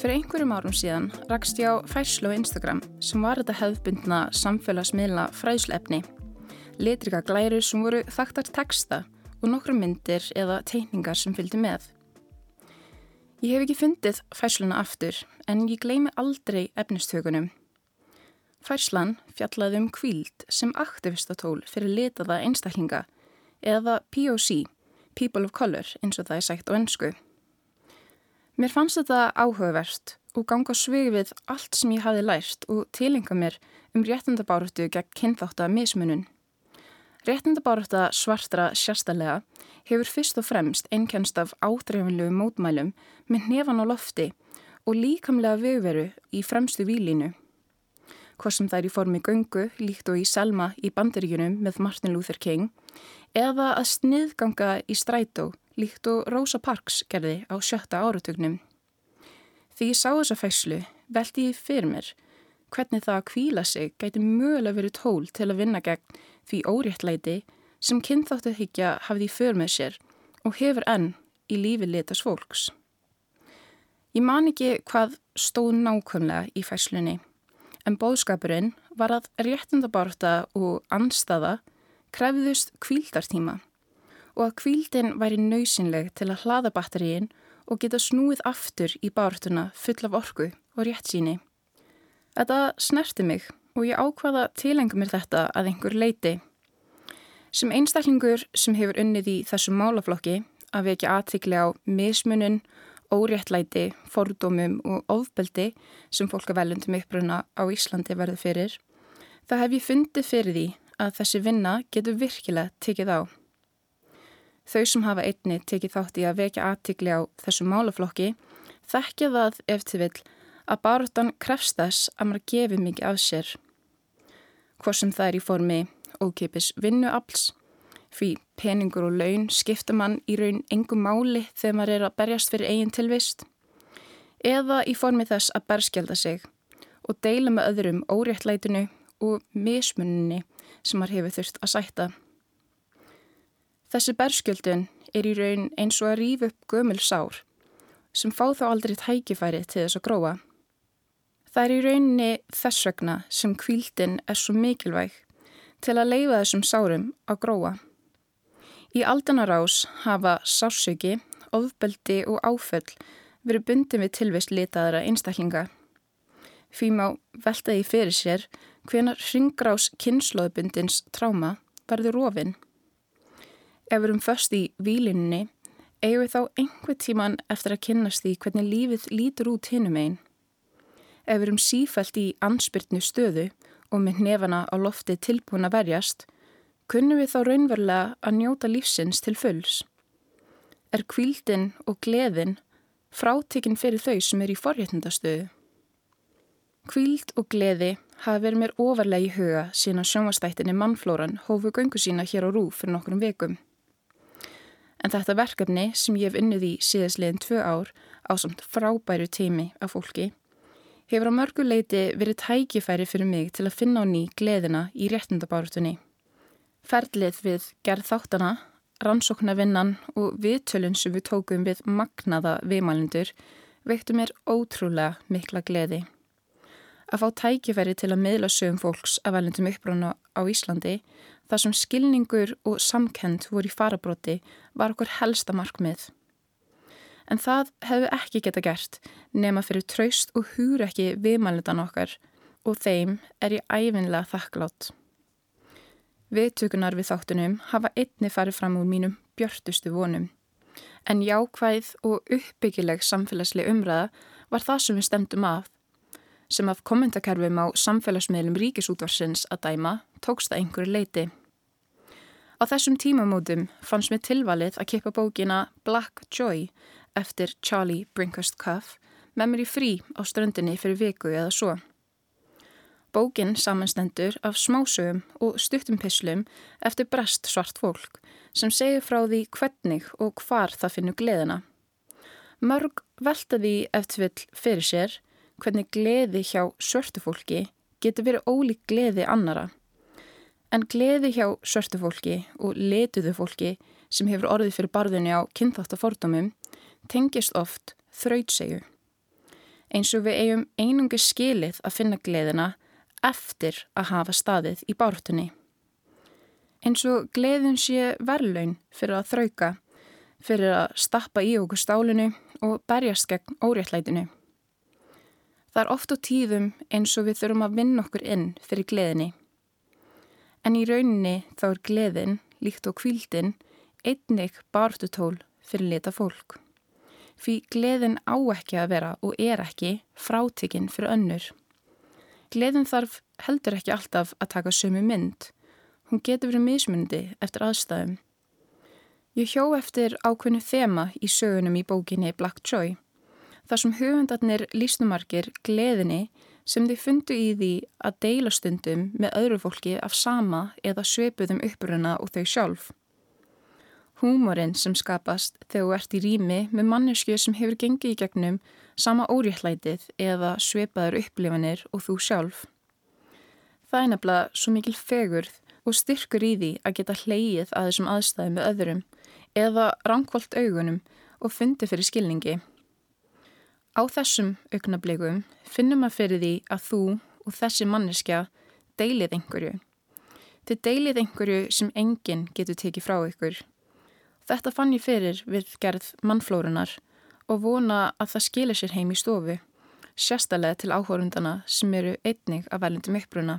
Fyrir einhverjum árum síðan rakst ég á færslu á Instagram sem var þetta hefðbundna samfélagsmiðla fræðslefni. Litrika glæru sem voru þakktar texta og nokkru myndir eða teikningar sem fylgdi með. Ég hef ekki fundið færsluna aftur en ég gleymi aldrei efnistökunum. Færslan fjallaði um kvíld sem aktivistatól fyrir litaða einstaklinga eða POC, People of Color eins og það er sagt á ennsku. Mér fannst þetta áhugavert og ganga svig við allt sem ég hafi lært og tilenga mér um réttindabáratu gegn kynþátt að mismunun. Réttindabárata svartra sérstaklega hefur fyrst og fremst einkennst af ádreifinlegu mótmælum með nefan á lofti og líkamlega vegveru í fremstu výlínu. Hvað sem það er í formi göngu, líkt og í Selma í bandaríkunum með Martin Luther King, eða að sniðganga í strætó líkt og Rosa Parks gerði á sjötta áratugnum. Því ég sá þessa fæslu veldi ég fyrir mér hvernig það að kvíla sig gæti mögulega verið tól til að vinna gegn því óréttlæti sem kynþáttu higgja hafði í för með sér og hefur enn í lífi litas fólks. Ég man ekki hvað stóð nákvæmlega í fæslunni en bóðskapurinn var að réttindabarta og anstaða krefðust kvíldartíma og að kvíldin væri nöysinleg til að hlaða batteríin og geta snúið aftur í bartuna full af orku og rétt síni. Þetta snerti mig og ég ákvaða tilenga mér þetta að einhver leiti. Sem einstaklingur sem hefur unnið í þessum málaflokki að vekja aðtikli á mismunun, óréttlæti, fordómum og ofbeldi sem fólk að veljundum uppruna á Íslandi verður fyrir, það hef ég fundið fyrir því að þessi vinna getur virkilega tekið á. Þau sem hafa einni tekið þátt í að vekja aðtikli á þessu málaflokki þekkja það eftir vill að baróttan krefst þess að maður gefi mikið af sér. Hvað sem það er í formi ókipis vinnuafls, því peningur og laun skipta mann í raun engum máli þegar maður er að berjast fyrir eigin tilvist, eða í formi þess að berskjelda sig og deila með öðrum óréttlætinu og mismunni sem maður hefur þurft að sætta. Þessi berskjöldun er í raun eins og að rýfa upp gömul sár sem fá þá aldrei tækifæri til þess að gróa. Það er í rauninni þess vegna sem kvíldin er svo mikilvæg til að leifa þessum sárum að gróa. Í aldanarás hafa sársöki, ofbeldi og áföll verið bundin við tilvist litaðara einstaklinga. Því má veltaði fyrir sér hvenar hringrás kynnslóðbundins tráma verður rofinn. Ef við erum först í výlinni, eigum við þá einhver tíman eftir að kynnast því hvernig lífið lítur út hinnum einn. Ef við erum sífælt í ansbyrtnu stöðu og með nefana á lofti tilbúin að verjast, kunnum við þá raunverulega að njóta lífsins til fulls. Er kvíldin og gleðin frátekinn fyrir þau sem er í forréttindastöðu? Kvíld og gleði hafa verið mér ofarlega í huga sína sjónvastættinni mannflóran hófu göngu sína hér á rúf fyrir nokkrum vekum. En þetta verkefni sem ég hef unnið í síðastliðin tvö ár á samt frábæru tími af fólki hefur á mörgu leiti verið tækifæri fyrir mig til að finna á ný gleðina í réttindabárutunni. Ferlið við gerð þáttana, rannsóknarvinnan og viðtölun sem við tókum við magnaða viðmælindur veiktu mér ótrúlega mikla gleði. Að fá tækifæri til að miðla sögum fólks af velendum uppbrána á Íslandi þar sem skilningur og samkend voru í farabróti var okkur helsta markmið. En það hefðu ekki geta gert nema fyrir traust og húr ekki viðmælendan okkar og þeim er ég æfinlega þakklátt. Viðtökunar við þáttunum hafa einni farið fram úr mínum björtustu vonum. En jákvæð og uppbyggileg samfélagslega umræða var það sem við stemdum af. Sem af kommentakerfum á samfélagsmiðlum ríkisútvarsins að dæma tókst það einhverju leiti. Á þessum tímamótum fannst mér tilvalið að kippa bókina Black Joy eftir Charlie Brinkhurst Cuff með mér í frí á ströndinni fyrir viku eða svo. Bókin samanstendur af smásögum og stuttumpislum eftir brest svart fólk sem segir frá því hvernig og hvar það finnur gleðina. Mörg velta því eftir vill fyrir sér hvernig gleði hjá svörtu fólki getur verið ólík gleði annara. En gleði hjá svörtu fólki og letuðu fólki sem hefur orðið fyrir barðunni á kynþáttafordumum tengist oft þrautsegu. Eins og við eigum einungi skilið að finna gleðina eftir að hafa staðið í bártunni. Eins og gleðin sé verðlaun fyrir að þrauka, fyrir að stappa í okkur stálinu og berjast gegn óréttlætinu. Það er oft á tíðum eins og við þurfum að vinna okkur inn fyrir gleðinni. En í rauninni þá er gleðin, líkt og kvíldin, einnig bártutól fyrir leta fólk. Því gleðin á ekki að vera og er ekki frátikinn fyrir önnur. Gleðin þarf heldur ekki alltaf að taka sömu mynd. Hún getur verið mismundi eftir aðstæðum. Ég hjó eftir ákveðnu þema í sögunum í bókinni Black Joy. Þar sem höfundarnir lísnumarkir gleðinni sem þið fundu í því að deila stundum með öðru fólki af sama eða sveipuðum uppruna og þau sjálf. Húmorinn sem skapast þegar þú ert í rými með mannesku sem hefur gengið í gegnum sama óréttlætið eða sveipaður upplifanir og þú sjálf. Það er nefnilega svo mikil fegurð og styrkur í því að geta hleyið að þessum aðstæðum með öðrum eða ránkvöld augunum og fundi fyrir skilningi. Á þessum augnablikum finnum að fyrir því að þú og þessi manneskja deilið einhverju. Þið deilið einhverju sem enginn getur tekið frá ykkur. Þetta fann ég fyrir við gerð mannflórunar og vona að það skilir sér heim í stofu, sérstælega til áhórundana sem eru einnig af velundum uppbruna.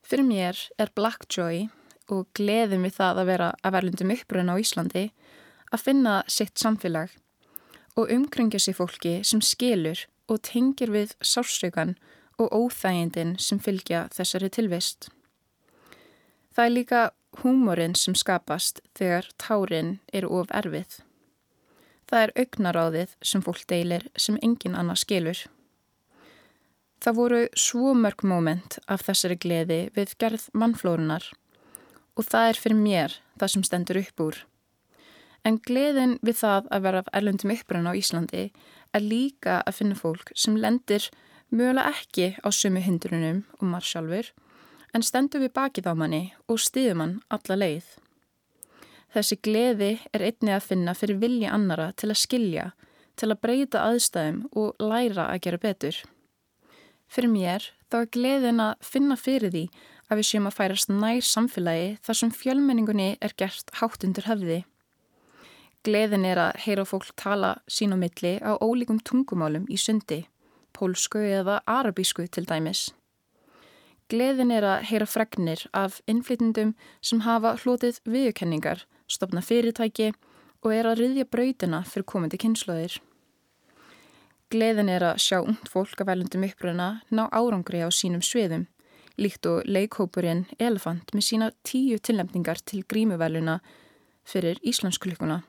Fyrir mér er Black Joy og gleðum við það að vera af velundum uppbruna á Íslandi að finna sitt samfélag og umkringja sér fólki sem skilur og tengir við sársökan og óþægindin sem fylgja þessari tilvist. Það er líka húmorinn sem skapast þegar tárin eru of erfið. Það er augnaráðið sem fólk deilir sem engin annað skilur. Það voru svo mörg móment af þessari gleði við gerð mannflórunar og það er fyrir mér það sem stendur upp úr. En gleðin við það að vera af erlundum uppbrunna á Íslandi er líka að finna fólk sem lendir mögulega ekki á sumu hindrunum og marg sjálfur en stendur við bakið á manni og stiður mann alla leið. Þessi gleði er einnig að finna fyrir vilja annara til að skilja, til að breyta aðstæðum og læra að gera betur. Fyrir mér þá er gleðin að finna fyrir því að við séum að færast nær samfélagi þar sem fjölmenningunni er gert hátt undir höfði. Gleðin er að heyra fólk tala sín á milli á ólíkum tungumálum í sundi, pólsku eða arabísku til dæmis. Gleðin er að heyra fregnir af innflytendum sem hafa hlotið viðkenningar, stopna fyrirtæki og er að riðja brautina fyrir komandi kynnslóðir. Gleðin er að sjá ungt fólk af velundum uppröna ná árangri á sínum sviðum, líkt og leikhópurinn Elefant með sína tíu tilnefningar til grímuveluna fyrir Íslandsklukuna.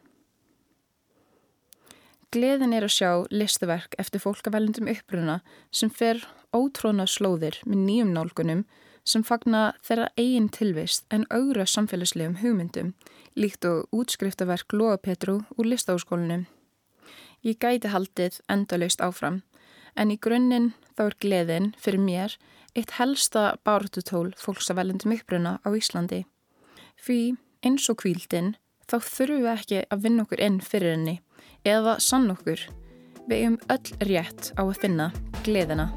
Gleðin er að sjá listaverk eftir fólk af velundum uppruna sem fer ótróna slóðir með nýjum nálgunum sem fagna þeirra eigin tilvist en augra samfélagslegum hugmyndum líkt og útskriftaverk Lóa Petru úr listáskólinum. Ég gæti haldið endalaust áfram en í grunninn þá er gleðin fyrir mér eitt helsta bártutól fólksafælendum uppbruna á Íslandi. Því eins og kvíldin þá þurfum við ekki að vinna okkur inn fyrir henni eða sann okkur. Við eigum öll rétt á að finna gleðina.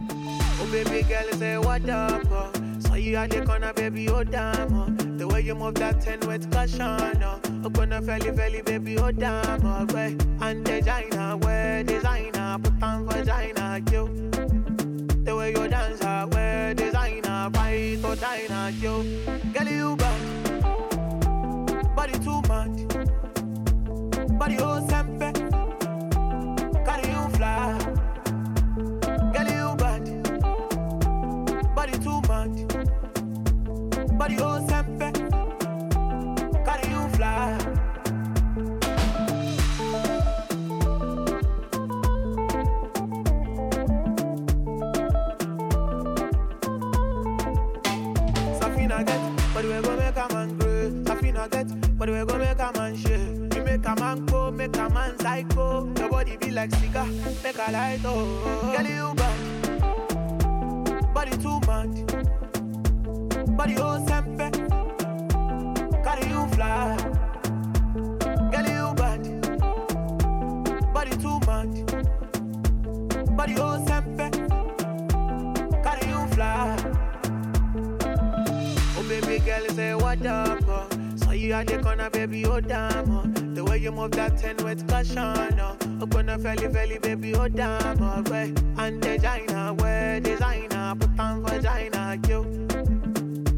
Oh baby girl, say what up? Uh. Saw you at the corner, baby, oh damn. Uh. The way you move that ten with caution. Uh. Oh gonna felly felly, baby, oh damn. Uh. Way. And designer, wear designer, put on vagina, yo. The way you dance, uh, wear designer, fight or diner, yo. Girl, you back. Body too much. Body oh Body oh sempe. Carry you fly. Safina get, but we go make a man grow. Safina get, but we go make a man shake. You make a man go, make a man psycho. Your body be like cigar, make a light oh. Girl, you bad, you at the corner, baby, oh damn. Uh. The way you move that ten with caution. Oh gonna felly felly, baby, oh damn. Uh. Way. And designer, wear designer, put on vagina, yo.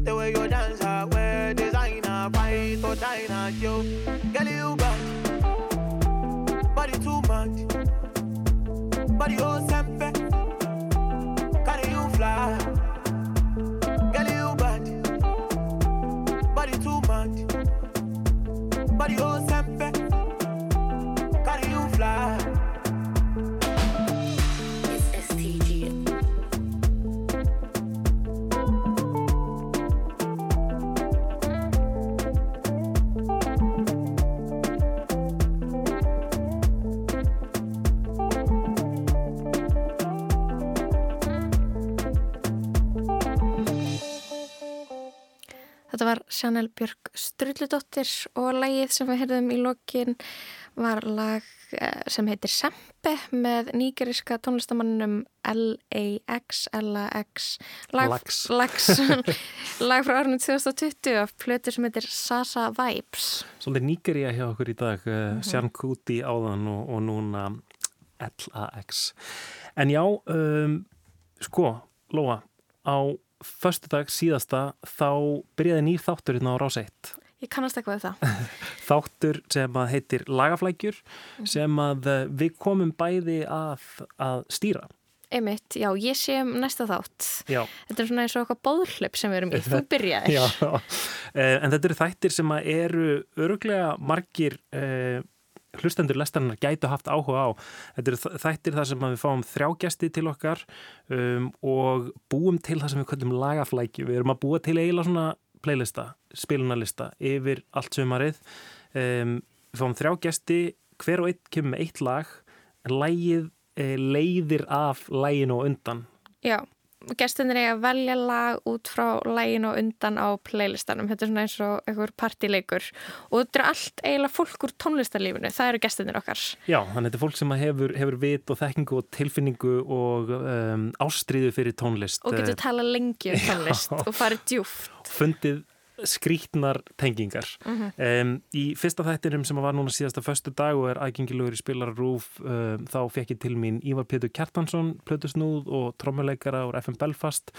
The way you dance, uh, wear designer, fight or diner, yo. Girl, you bad, body too much, body oh Þetta var Chanel Björk Strulludóttir og lagið sem við heyrðum í lokin var lag eh, sem heitir Sempe með nýgeriska tónlistamannum L-A-X L-A-X lag, Lax. Lax. lag frá árunum 2020 af plötu sem heitir Sasa Vibes Svolítið nýgerja hjá okkur í dag, uh, Sjan Kuti áðan og, og núna LAX. En já, um, sko, Lóa, á förstu dag síðasta þá byrjaði nýr þáttur hérna á rás 1. Ég kannast eitthvað við það Þáttur sem að heitir Lagaflækjur sem að uh, við komum bæði að, að stýra. Einmitt, já, ég sé um næsta þátt Já. Þetta er svona eins og eitthvað bóðhlaup sem við erum í Þú byrjaðir Já, Eh, en þetta eru þættir sem að eru öruglega margir uh, hlustendur lestarinnar gætu haft áhuga á. Þetta eru þ- þættir þar sem við fáum þrjá gesti til okkar um, og búum til það sem við kallum lagaflækju. Við erum að búa til eiginlega svona playlista, spilunarlista yfir allt sömarið. Um, við fáum þrjá gesti, hver og einn kemur með eitt lag, en lagið uh, leiðir af laginu og undan. Já, gestinir eiga að velja lag út frá laginu og undan á playlistanum. Þetta er svona eins og einhver partileikur og þetta er allt eiginlega fólk úr tónlistarlífinu. Það eru gestinir okkar. Já, þannig að þetta er fólk sem hefur, hefur vit og þekkingu og tilfinningu og um, ástríðu fyrir tónlist. Og getur eh, talað lengi um tónlist Já. og farið djúft. fundið skrítnar tengingar. Mhm. um, í fyrsta þættinum sem var núna síðasta föstu dag og er aðgengilegur í spilararúf um, þá fekk ég til mín Ívar Pétur Kjartansson, plötusnúð og trommuleikara úr FM Belfast.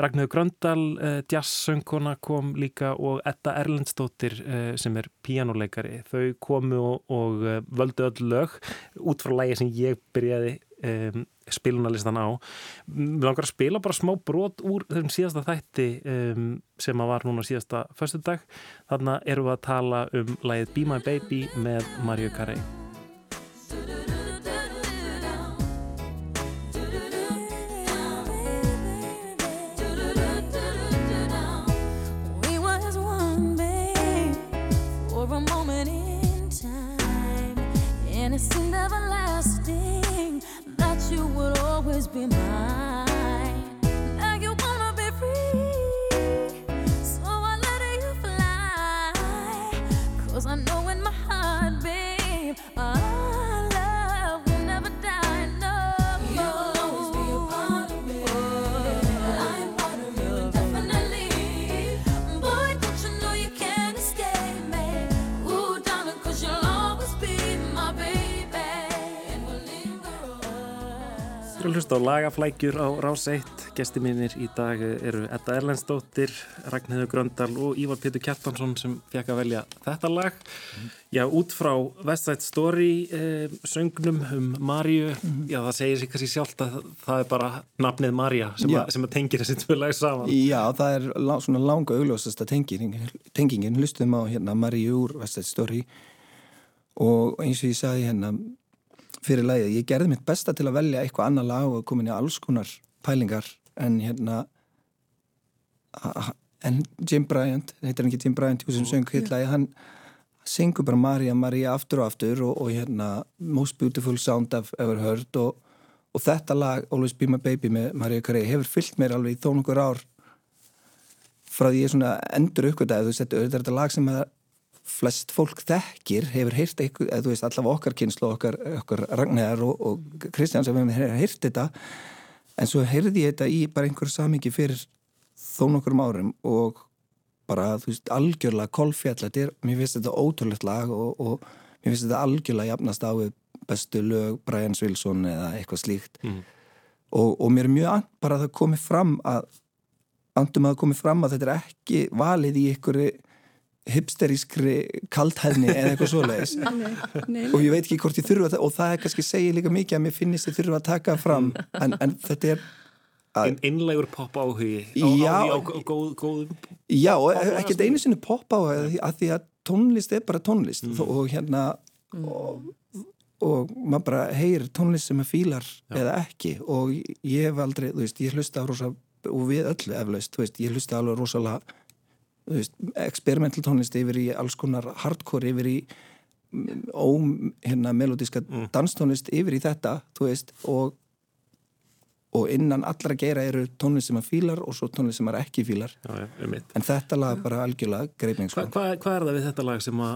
Ragnhjóður Gröndal, uh, jazzsöngkona kom líka og Edda Erlendstóttir uh, sem er píjánuleikari. Þau komu og, og uh, völdu öll lög út frá lægi sem ég byrjaði um, spilunarlistan á. Við langar að spila bara smá brot úr þessum síðasta þætti um, sem að var núna síðasta föstudag. Þarna erum við að tala um lægið Be My Baby með Mario Carey. Hlusta á lagaflækjur á Rás 1. Gesti mínir í dag eru Edda Erlendsdóttir, Ragnhildur Gröndal og Ívar Pétur Kjartansson sem fekk að velja þetta lag. Já, út frá West Side Story eh, söngnum um Marju, já það segir sér kannski sjálft að það er bara nafnið Marja sem, sem að tengir þessi tvö lag saman. Já, það er svona langa augljósasta tenging, tengingin, hlustum á hérna Maríu úr West Side Story og eins og ég sagði hérna fyrir lagið, ég gerði mitt besta til að velja eitthvað annað lag og komin í alls konar pælingar en hérna en Jim Bryant, heitir hann ekki Jim Bryant? Sem söng hitt lagið, hann syngur bara Maria, Maria aftur og aftur og, og hérna Most Beautiful Sound I've Ever Heard og, og þetta lag Always Be My Baby með Maria Carey hefur fyllt mér alveg í þó nokkur ár frá því ég svona endur uppgötaði, þú veist, þetta er þetta lag sem að flest fólk þekkir hefur heyrt eitthvað, þú veist, allavega okkar kynslu okkar, okkar Ragnæðar og, og Kristján sem hefur heyrt þetta en svo heyrði ég þetta í bara einhverju samingi fyrir þó nokkurum árum og bara, þú veist, algjörlega kolfjall, þetta er, mér finnst þetta ótrúlegt lag og, og mér finnst þetta algjörlega jafnast á bestu lög Brian Wilson eða eitthvað slíkt Mm. og, og mér er mjög and bara að það komi fram að andum að það komi fram að þetta er ekki valið í einhverju hipsterískri kaldhæðni eða eitthvað svoleiðis. Og ég veit ekki hvort ég þurfa það og það er kannski segja líka mikið að mér finnist ég þurfa að taka fram en, en þetta er Ein, einlegur pop áhugi á, Já. á, á, á góð, góðum Já, og ekkert einu sinni poppa á að, því að tónlist er bara tónlist. Mm. og hérna og, og maður bara heyr tónlist sem maður fílar eða ekki. Og ég hef aldrei, þú veist, ég hlusta á rosa og við öllu eflaust, þú veist, ég hlusta alveg rosalega experimental tónlist yfir í alls konar hardcore yfir í mm, ó, hérna, melodíska danstónlist yfir í þetta, þú veist, og og innan allra gera eru tónlist sem maður fílar og svo tónlist sem maður ekki fílar Já, já, einmitt. en þetta lag bara algjörlega greip mig sko. Hva, hvað, hvað er það við þetta lag sem að,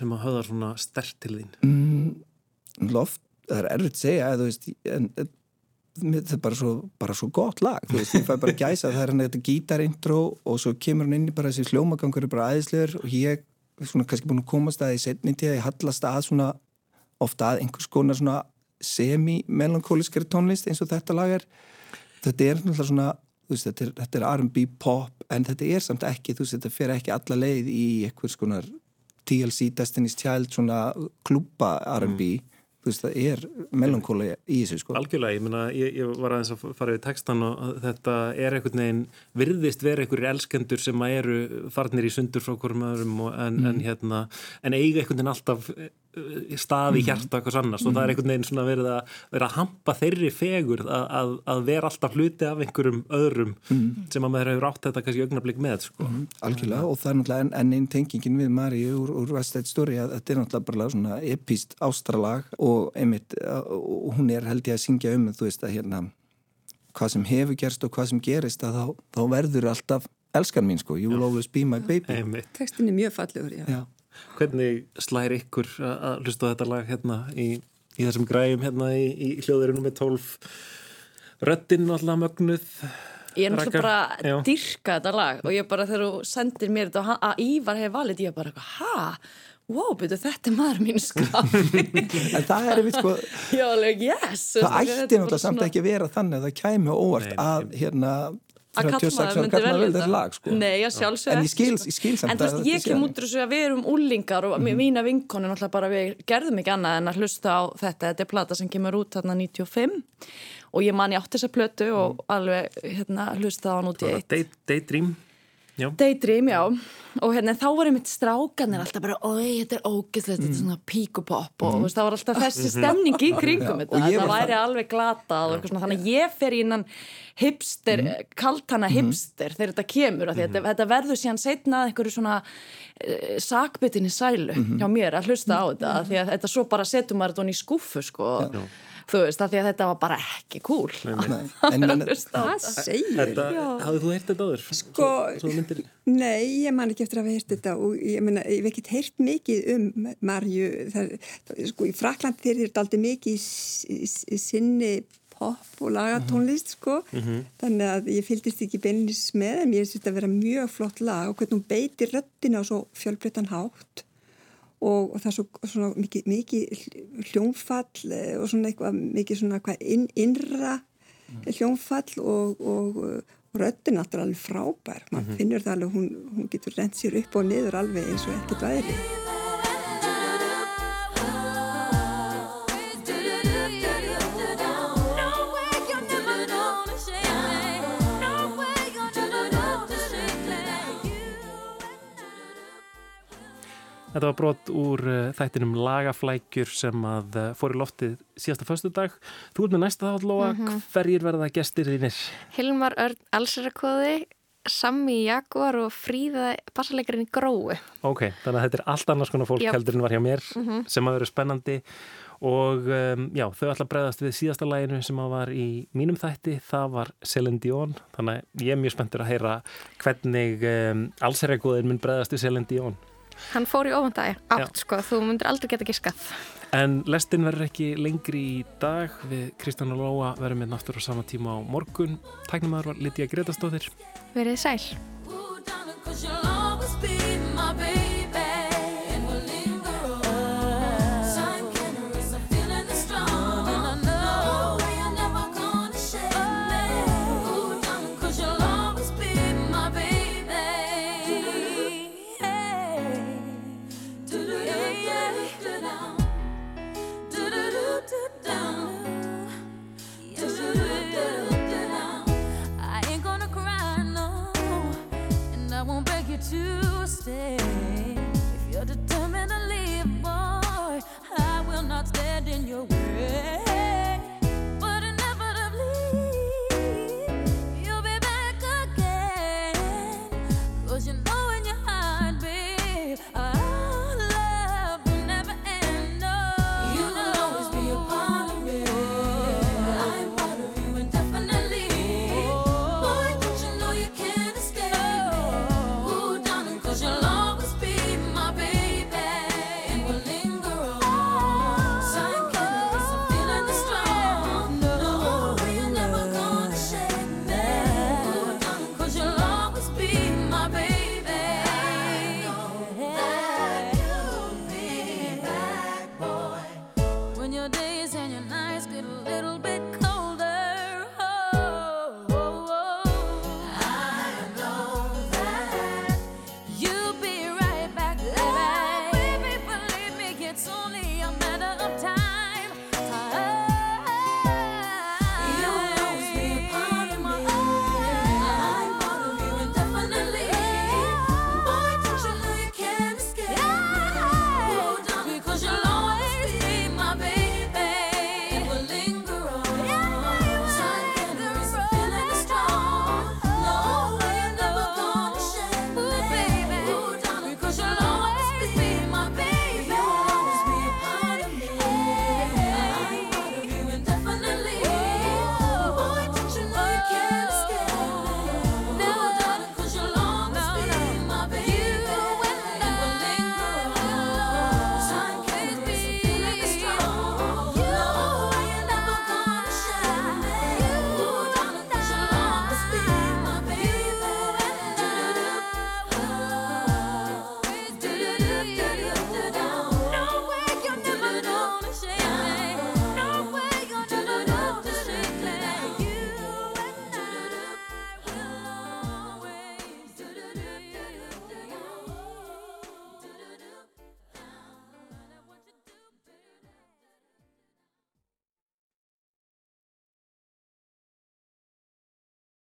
sem að höfðar svona stert til þín? mm, loft, það er erfitt að segja þú veist, en en, þetta er bara svo, bara svo gott lag þú veist, ég fæ bara gæsa, það er hann þetta gítarintro og svo kemur hann inn í bara þessi hljómagangur er bara aðeinslegur og ég svona kannski búin að komast að í setni tíða, ég hallast að svona ofta að einhvers konar svona semi-melankóliskari tónlist eins og þetta lag er. Þetta er náttúrulega svona veist, þetta er, er R&B pop en þetta er samt ekki, þú veist, þetta fer ekki alla leið í einhvers konar TLC Destiny's Child svona klúpa R&B þú veist, það er melankóli í þessu sko Algjörlega, ég meina, ég, ég var aðeins að fara við textan og þetta er einhvern veginn virðist vera einhverjir elskendur sem að eru farnir í sundur frá hverjum öðrum og en, Mm. en hérna, en eiga einhvern veginn alltaf stað í Mm. hjarta eitthvað sannast og það er Mm. einhvern veginn svona verið að vera að hampa þeirri fegur að, að, að vera alltaf hluti af einhverjum öðrum Mm. sem að maður hefur átt þetta kannski augnablik með, sko. algjörlega og það er náttúrulega enn en einn tengingin við Mari úr, úr Side Story að þetta er náttúrulega bara svona epíst ástralag og einmitt og hún er held ég að syngja um þú veist að hérna hvað sem hefur gerst og hvað sem gerist að þá, þá verður alltaf elskan mín sko, you will always be my baby. Tekstin er mjög fallegur, já. Já. Hvernig slæri ykkur að hlusta á þetta lag hérna í, í þessum græjum hérna í, í hljóðurinu með 12 röddinn alltaf mögnuð Ég er náttúrulega bara að dyrka þetta lag og ég bara þegar þú sendir mér þetta að Ívar hefur valið ég bara eitthvað, ha? Wow, betur þetta er maður mín skaf en það er einmitt sko Já, alveg, yes. Það ætti náttúrulega samt ekki að vera þannig að það kæmi óvart að hérna að 36 kallmaður myndi velja vel þetta. sko. Nei, að sjálfsög en ég skil, ég skil samt En þú veist, ég kem út úr þessu að við erum úlingar og Mhm. mína vinkonu náttúrulega bara við gerðum ekki annað en að hlusta á þetta. Þetta er plata sem kemur út þarna 95 og ég man ég átt þessa plötu og Mhm. alveg hérna hlusta á hann út í eitt. Day, Daydream Já. Daydream, já. Og hérna þá var einmitt strákanir alltaf bara oi, þetta er ógeðslegt, þetta er svona píkupop og mm. veist, það var alltaf þessi Mhm. stemning í kringum Já, þetta, og þetta var væri alveg glatað og svona, þannig að ég fer innan hipster, mm. kaltana hipster þegar þetta kemur, af því þetta, þetta verður síðan setna að einhverju svona uh, sakbyttin í sælu Mhm. hjá mér að hlusta á þetta, því að þetta svo bara setur maður þetta í skúfu, sko þú veist, af því að þetta var bara ekki cool. En, en, Hvað segir? Hafðu þú heyrt þetta áður? Sko, nei, ég man ekki eftir að hafa heyrt þetta og ég meina, ég hef ekkert heyrt mikið um Marju, það, það, sko, í Frakland þeir eru aldrei mikið í, í, í sinni pop og lagatónlist, sko, Mhm. þannig að ég fylgist ekki beinlis með en ég þetta að vera mjög flott lag og hvernig hún beitir röddina á svo fjölbreytan hátt og, og það er svo svona, mikið, mikið hljónfall eh, og svona eitthvað mikið svona hvað inn, innra hljónfall og, og, og röddin náttúrulega alveg frábær. Man Mhm. finnur það alveg, hún, hún getur rent sér upp og niður alveg eins og ekkert væri. Þetta var brot úr uh, þættinum lagaflækjur sem að uh, fór í loftið síðasta föstudag. Þú ert með næsta þátt, Lóa. Mhm. Hverjir verða gestir þínir? Hilmar Örn Alsarakoði, Sammi Jaguar og Fríða bassalegarinn í Gróu. Ok, þannig að þetta er allt annars konar fólk Já. heldur en var hjá mér Mhm. sem að vera spennandi og um, já, þau ætla að bregðast við síðasta læginu sem að var í mínum þætti, það var Celine Dion, þannig að ég er mjög spenntur að heyra hvernig um, allsherjargóðin mun bregðast við Celine Dion. Hann fór í ofandagi, átt sko, þú myndir aldrei geta giskað. En lestin verður ekki lengri í dag við Kristján og Lóa verðum með náttúr á sama tíma á morgun. Tæknumæður var Lítiða Gretastóðir. Verið sæl.